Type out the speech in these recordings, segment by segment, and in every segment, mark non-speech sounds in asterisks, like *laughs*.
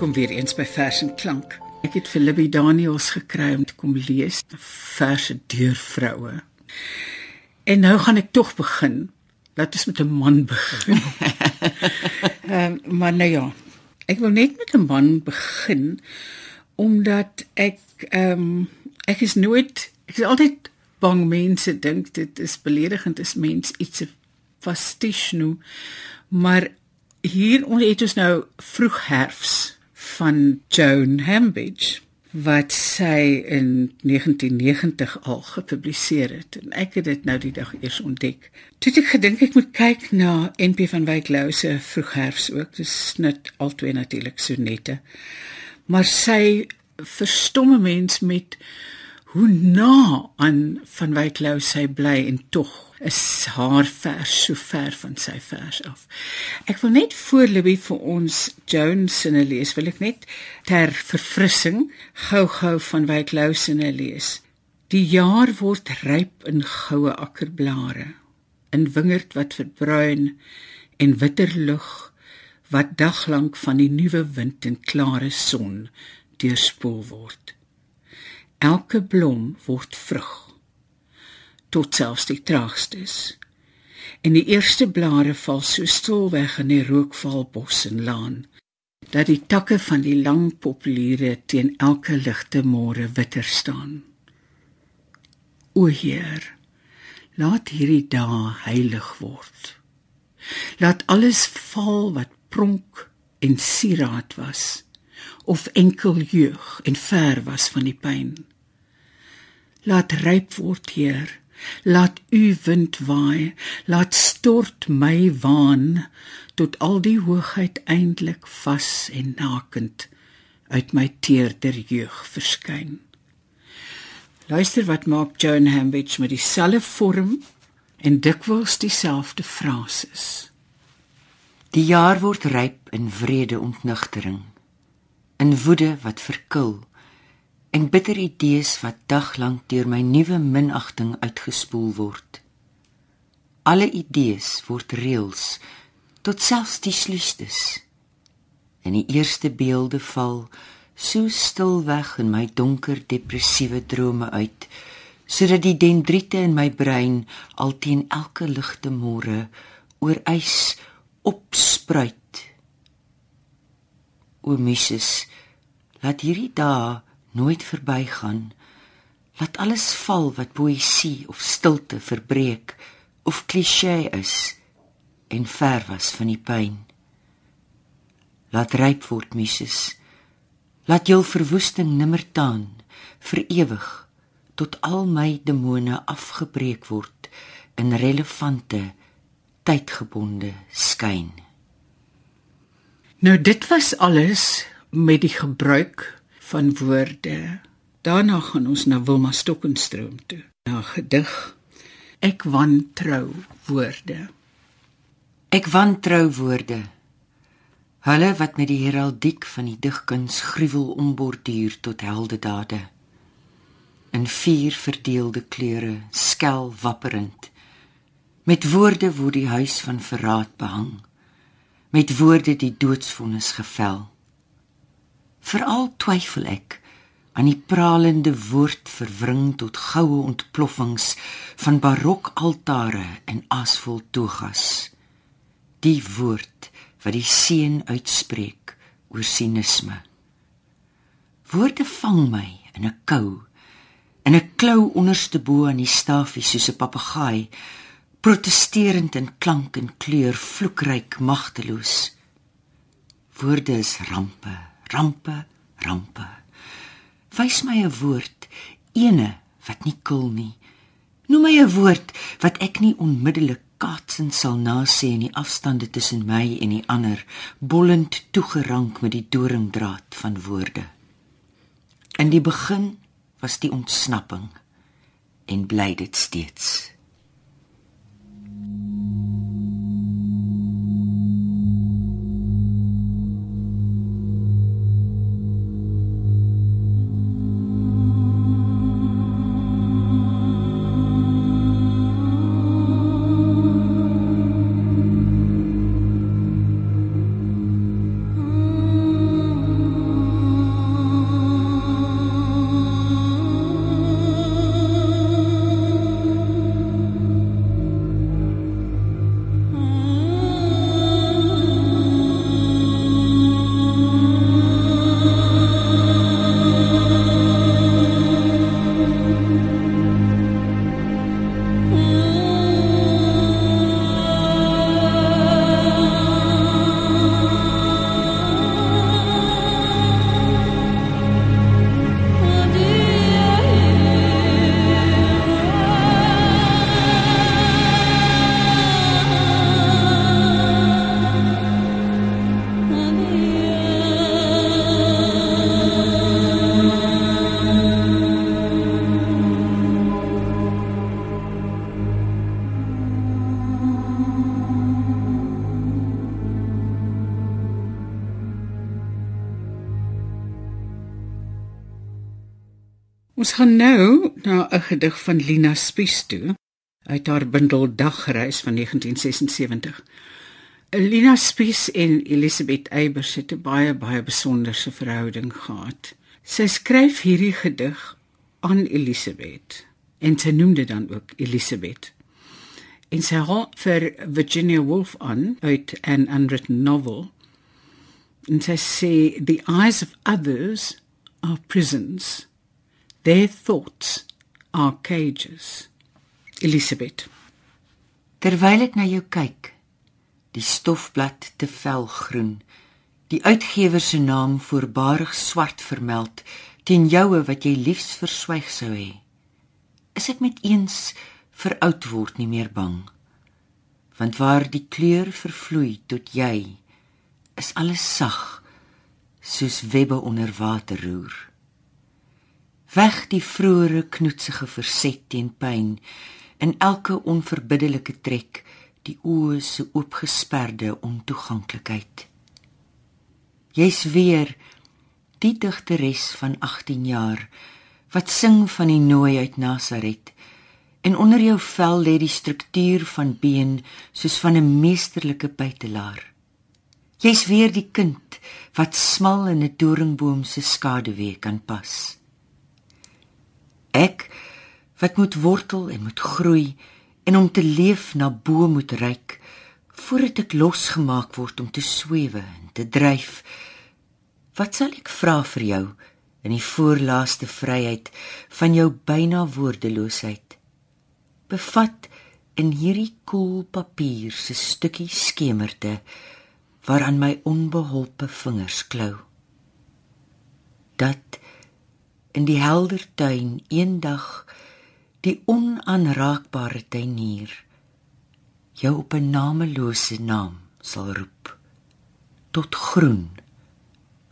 Welkom weer eens by Vers en Klank. Ek het vir Libby Daniels gekry om te kom lees verse deur vroue. En nou gaan ek tog begin. Laat ons met 'n man begin. *laughs* Ehm um, maar nou ja. Ek wil net met 'n man begin omdat ek ehm um, ek is nooit ek is altyd bang mense dink dit is beledigend as mens iets fastish noem. Maar hier ons het ons nou vroeg herfs van Joan Hambidge wat sy in 1990 al gepubliseer het en ek het dit nou die dag eers ontdek. Toe ek gedink ek moet kyk na NP van Wyk Lou se vroegherfs ook. Dis net altyd natuurlik sonette. Maar sy verstomme mens met hoe na aan van Wyk Lou sy bly en tog is haar vers so ver van sy vers af. Ek wil net voor Libby vir ons Jones se lees, wil ek net ter verfrissing gou-gou van Wyk Lou se lees. Die jaar word ryp in goue akkerblare, in wingerd wat verbruin en witter lug wat daglank van die nuwe wind en klare son deurspoel word. Elke blom word vrug tot selfs die traagstes. En die eerste blare val so stil weg in die rookvalbos en laan dat die takke van die lang populiere teen elke ligte môre witter staan. O Heer, laat hierdie dae heilig word. Laat alles val wat pronk en sieraad was of enkel jeug en ver was van die pyn. Laat ryp word, Heer, Laat u wind waai, laat stort my waan tot al die hoogheid eintlik vas en nakend uit my teerder jeug verskyn. Luister wat maak Joan Hambidge met dieselfde vorm en dikwels dieselfde frases. Die jaar word ryp in vrede ontnugtering, in woede wat verkil en bitter idees wat daglank deur my nuwe minagting uitgespoel word. Alle idees word reëls tot selfs die sluistes. En die eerste beelde val so stil weg in my donker depressiewe drome uit sodat die dendriete in my brein al teen elke ligte môre oor ys opspruit. O missus, laat hierdie dae nooit verbygaan. Laat alles val wat poësie of stilte verbreek of klisjé is en ver was van die pyn. Laat ryp word misses. Laat jou verwoesting nimmer taan vir ewig tot al my demone afgebreek word in relevante tydgebonde skyn. Nou dit was alles met die gebruik van woorde. Daarna gaan ons na Wilma Stokkenstroom toe. Na gedig Ek wantrou woorde. Ek wantrou woorde. Hulle wat met die heraldiek van die digkuns gruwel omborduur tot heldedade. In vier verdeelde kleure, skel wapperend. Met woorde word die huis van verraad behang. Met woorde die doodsvonnis gevel. Veral twyfel ek aan die pralende woord verwring tot goue ontploffings van barokaltare en asvol togas. Die woord wat die seën uitspreek oor sinisme. Woorde vang my in 'n kou, in 'n klou onderste bo aan die stafie soos 'n papegaai, protesterend in klank en kleur, vloekryk, magteloos. Woorde is rampe rampe, rampe. Wys my 'n woord, ene wat nie kil nie. Noem my 'n woord wat ek nie onmiddellik kaatsen sal nasê in die afstande tussen my en die ander, bollend toegerank met die doringdraad van woorde. In die begin was die ontsnapping en bly dit steeds. Gaan nou na 'n gedig van Lina Spies toe uit haar bundel Dagreis van 1976. Lina Spies en Elisabeth Eybers het 'n baie baie besonderse verhouding gehad. Sy skryf hierdie gedig aan Elisabeth en sy noem dit dan ook Elisabeth. En sy haal vir Virginia Woolf aan uit an unwritten novel. En sy sê the eyes of others are prisons. Their thoughts are cages. Elisabeth. Terwyl ek na jou kyk, die stofblad te vel groen, die uitgewer se naam voorbarig swart vermeld teen joue wat jy liefs verswyg sou hê. Is ek met eens vir oud word nie meer bang? Want waar die kleur vervloei tot jy, is alles sag soos webbe onder water roer. Weg die vroeëre knoetsige verset teen pyn in elke onverbiddelike trek die oë se oopgesperde ontoeganklikheid. Jy's weer die digteres van 18 jaar wat sing van die nooi uit Nasaret en onder jou vel lê die struktuur van been soos van 'n meesterlike buitelaar. Jy's weer die kind wat smal in 'n doringboom se skaduwee kan pas. Ek wat moet wortel en moet groei en om te leef na bo moet reik voordat ek losgemaak word om te swewe en te dryf. Wat sal ek vra vir jou in die voorlaaste vryheid van jou byna woordeloosheid? Bevat in hierdie koel papier se stukkie skemerte waaraan my onbeholpe vingers klou. Dat in die helder tuin eendag die onaanraakbare tuinier jou op 'n namelose naam sal roep tot groen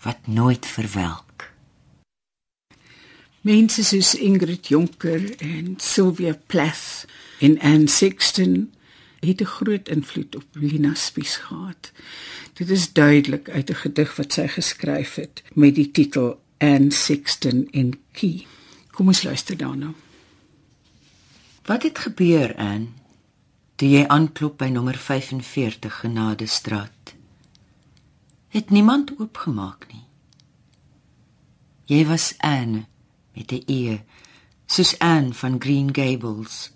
wat nooit verwelk. Mense soos Ingrid Jonker en Sylvia Plath en Anne Sexton het 'n groot invloed op Lina Spies gehad. Dit is duidelik uit 'n gedig wat sy geskryf het met die titel Anne Sexton in Key. Kom ons luister daarna. Wat het gebeur, Anne? Toe jy aanklop by nommer 45 Genade Straat. Het niemand oopgemaak nie. Jy was Anne met 'n e, soos Anne van Green Gables.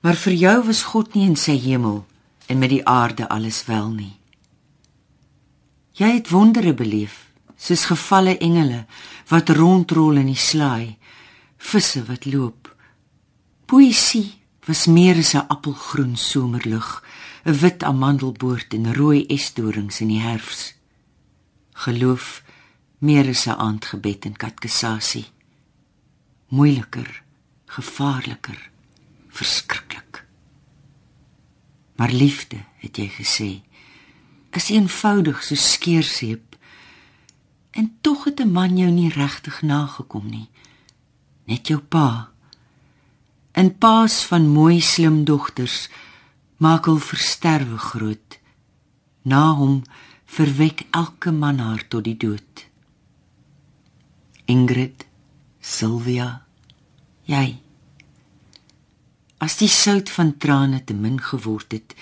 Maar vir jou was God nie in sy hemel en met die aarde alles wel nie. Jy het wondere beleef soos gevalle engele wat rondrol in die slaai, visse wat loop. Poesie was meer as 'n appelgroen somerlug, 'n wit amandelboord en rooi esdorings in die herfs. Geloof meer as 'n aandgebed en katkesasie. Moeiliker, gevaarliker, verskriklik. Maar liefde, het jy gesê, is eenvoudig so skeerseep En tog het 'n man jou nie regtig nagekom nie. Net jou pa. En paas van mooi slim dogters maak hul versterwe groot. Na hom verwek elke man haar tot die dood. Ingrid, Sylvia, jy. As die sout van trane te min geword het,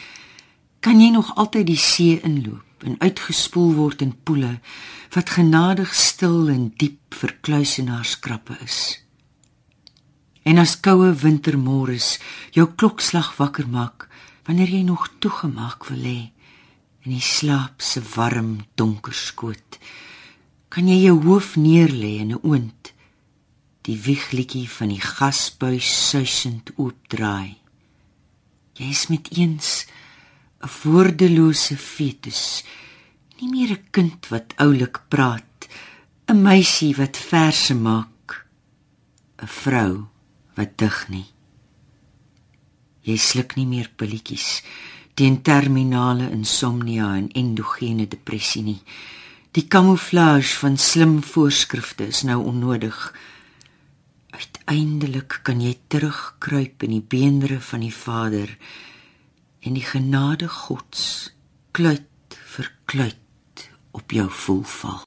kan jy nog altyd die see inloop en uitgespoel word in poele wat genadig stil en diep vir kluisenaarskrappe is. En as koue wintermôres jou klokslag wakker maak wanneer jy nog toegemaak wil lê in die slaap se warm donker skoot, kan jy jou hoof neerlê in 'n oond die wiegliedjie van die gasbuis suisend oopdraai. Jy is met eens 'n woordelose fetus, nie meer 'n kind wat oulik praat, 'n meisie wat verse maak, 'n vrou wat dig nie. Jy sluk nie meer pilletjies teen terminale insomnia en endogene depressie nie. Die kamouflage van slim voorskrifte is nou onnodig. Uiteindelik kan jy terugkruip in die beenderre van die Vader en die genade Gods kluit vir kluit op jou voel val.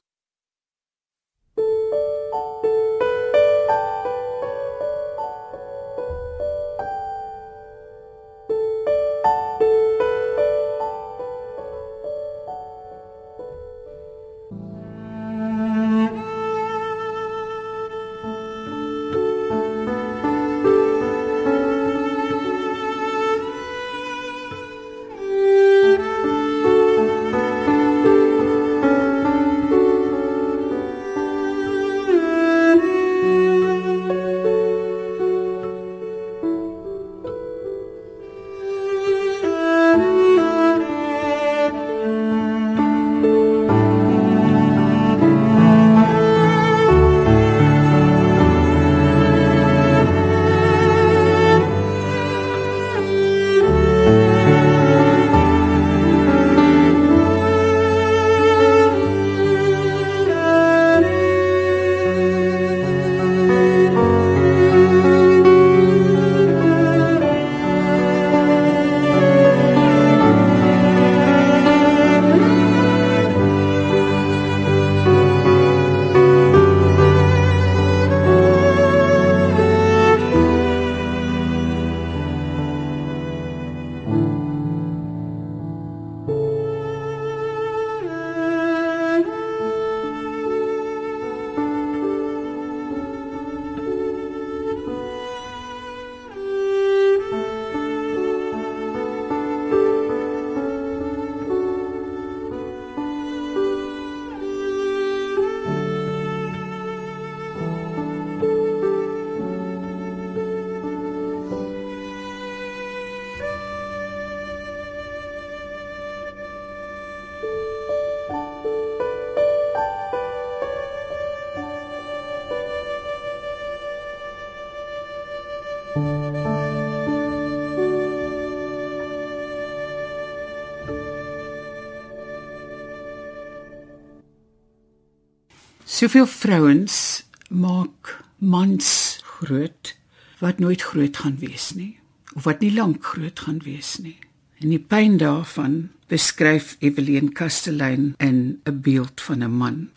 Soveel vrouens maak mans groot wat nooit groot gaan wees nie of wat nie lank groot gaan wees nie. En die pyn daarvan beskryf Evelyn Castellyn in 'n beeld van 'n man.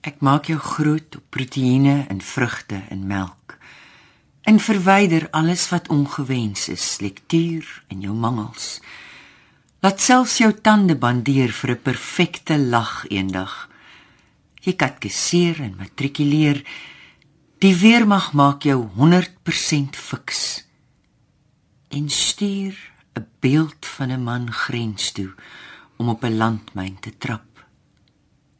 Ek maak jou groot op proteïene en vrugte en melk. En verwyder alles wat ongewens is, lektuur en jou mangels. Laat selfs jou tande bandeer vir 'n perfekte lag eendag. Jy katkeseer en matrikuleer. Die weermag maak jou 100% fiks. En stuur 'n beeld van 'n man grens toe om op 'n landmyn te trap.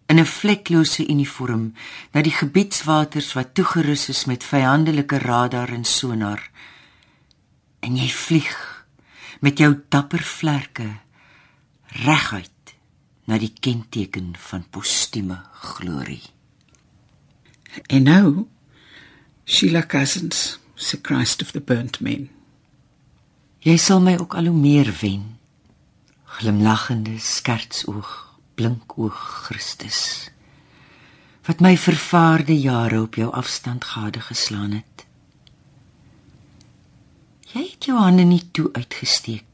In 'n vleklose uniform na die gebiedswaters wat toegerus is met vyandelike radar en sonar. En jy vlieg met jou dapper vlerke reguit na die kenteken van postieme glorie. En nou Sheila Cousins, se Christ of the Burnt Men. Jy sal my ook al hoe meer wen. Glimlaggende skertsoog, blinkoog Christus. Wat my vervaarde jare op jou afstand gade geslaan het. Jy het jou hande nie toe uitgesteek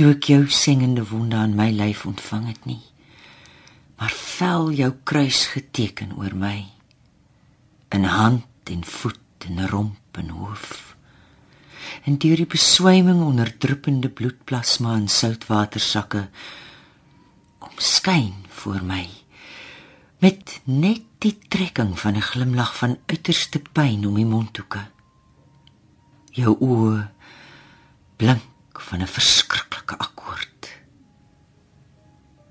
toe ek jou singende wonde aan my lyf ontvang het nie. Maar vel jou kruis geteken oor my. In hand en voet en romp en hoof. En deur die beswyming onder druppende bloedplasma in soutwatersakke omskyn voor my met net die trekking van 'n glimlag van uiterste pyn om die mondhoeke. Jou oë blink van 'n akkoord.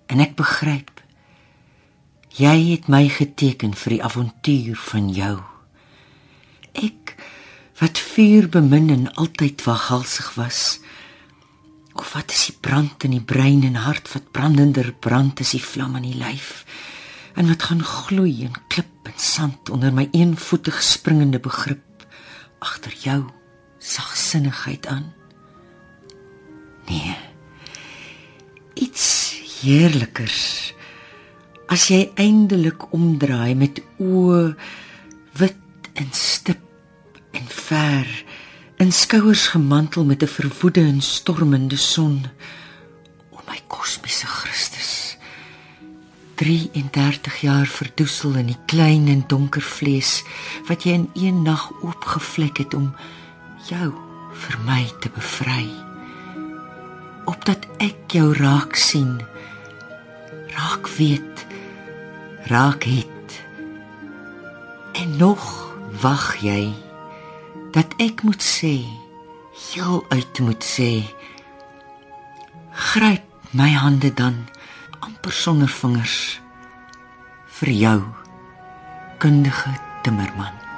En ek begryp jy het my geteken vir die avontuur van jou. Ek wat vuur bemin en altyd waghalsig was of wat is die brand in die brein en hart wat brandender brand as die vlam in die lyf en wat gaan gloei in klip en sand onder my eenvoetig springende begrip agter jou sagsinnigheid aan? Nee heerlikers. As jy eindelik omdraai met oë wit en stip en ver in skouers gemantel met 'n verwoede en stormende son. O my kosmiese Christus. 33 jaar verdoesel in die klein en donker vlees wat jy in een nag oopgevlek het om jou vir my te bevry. Opdat ek jou raak sien raak weet raak het. En nog wag jy dat ek moet sê heel uit moet sê gryp my hande dan amper sonder vingers vir jou kundige timmerman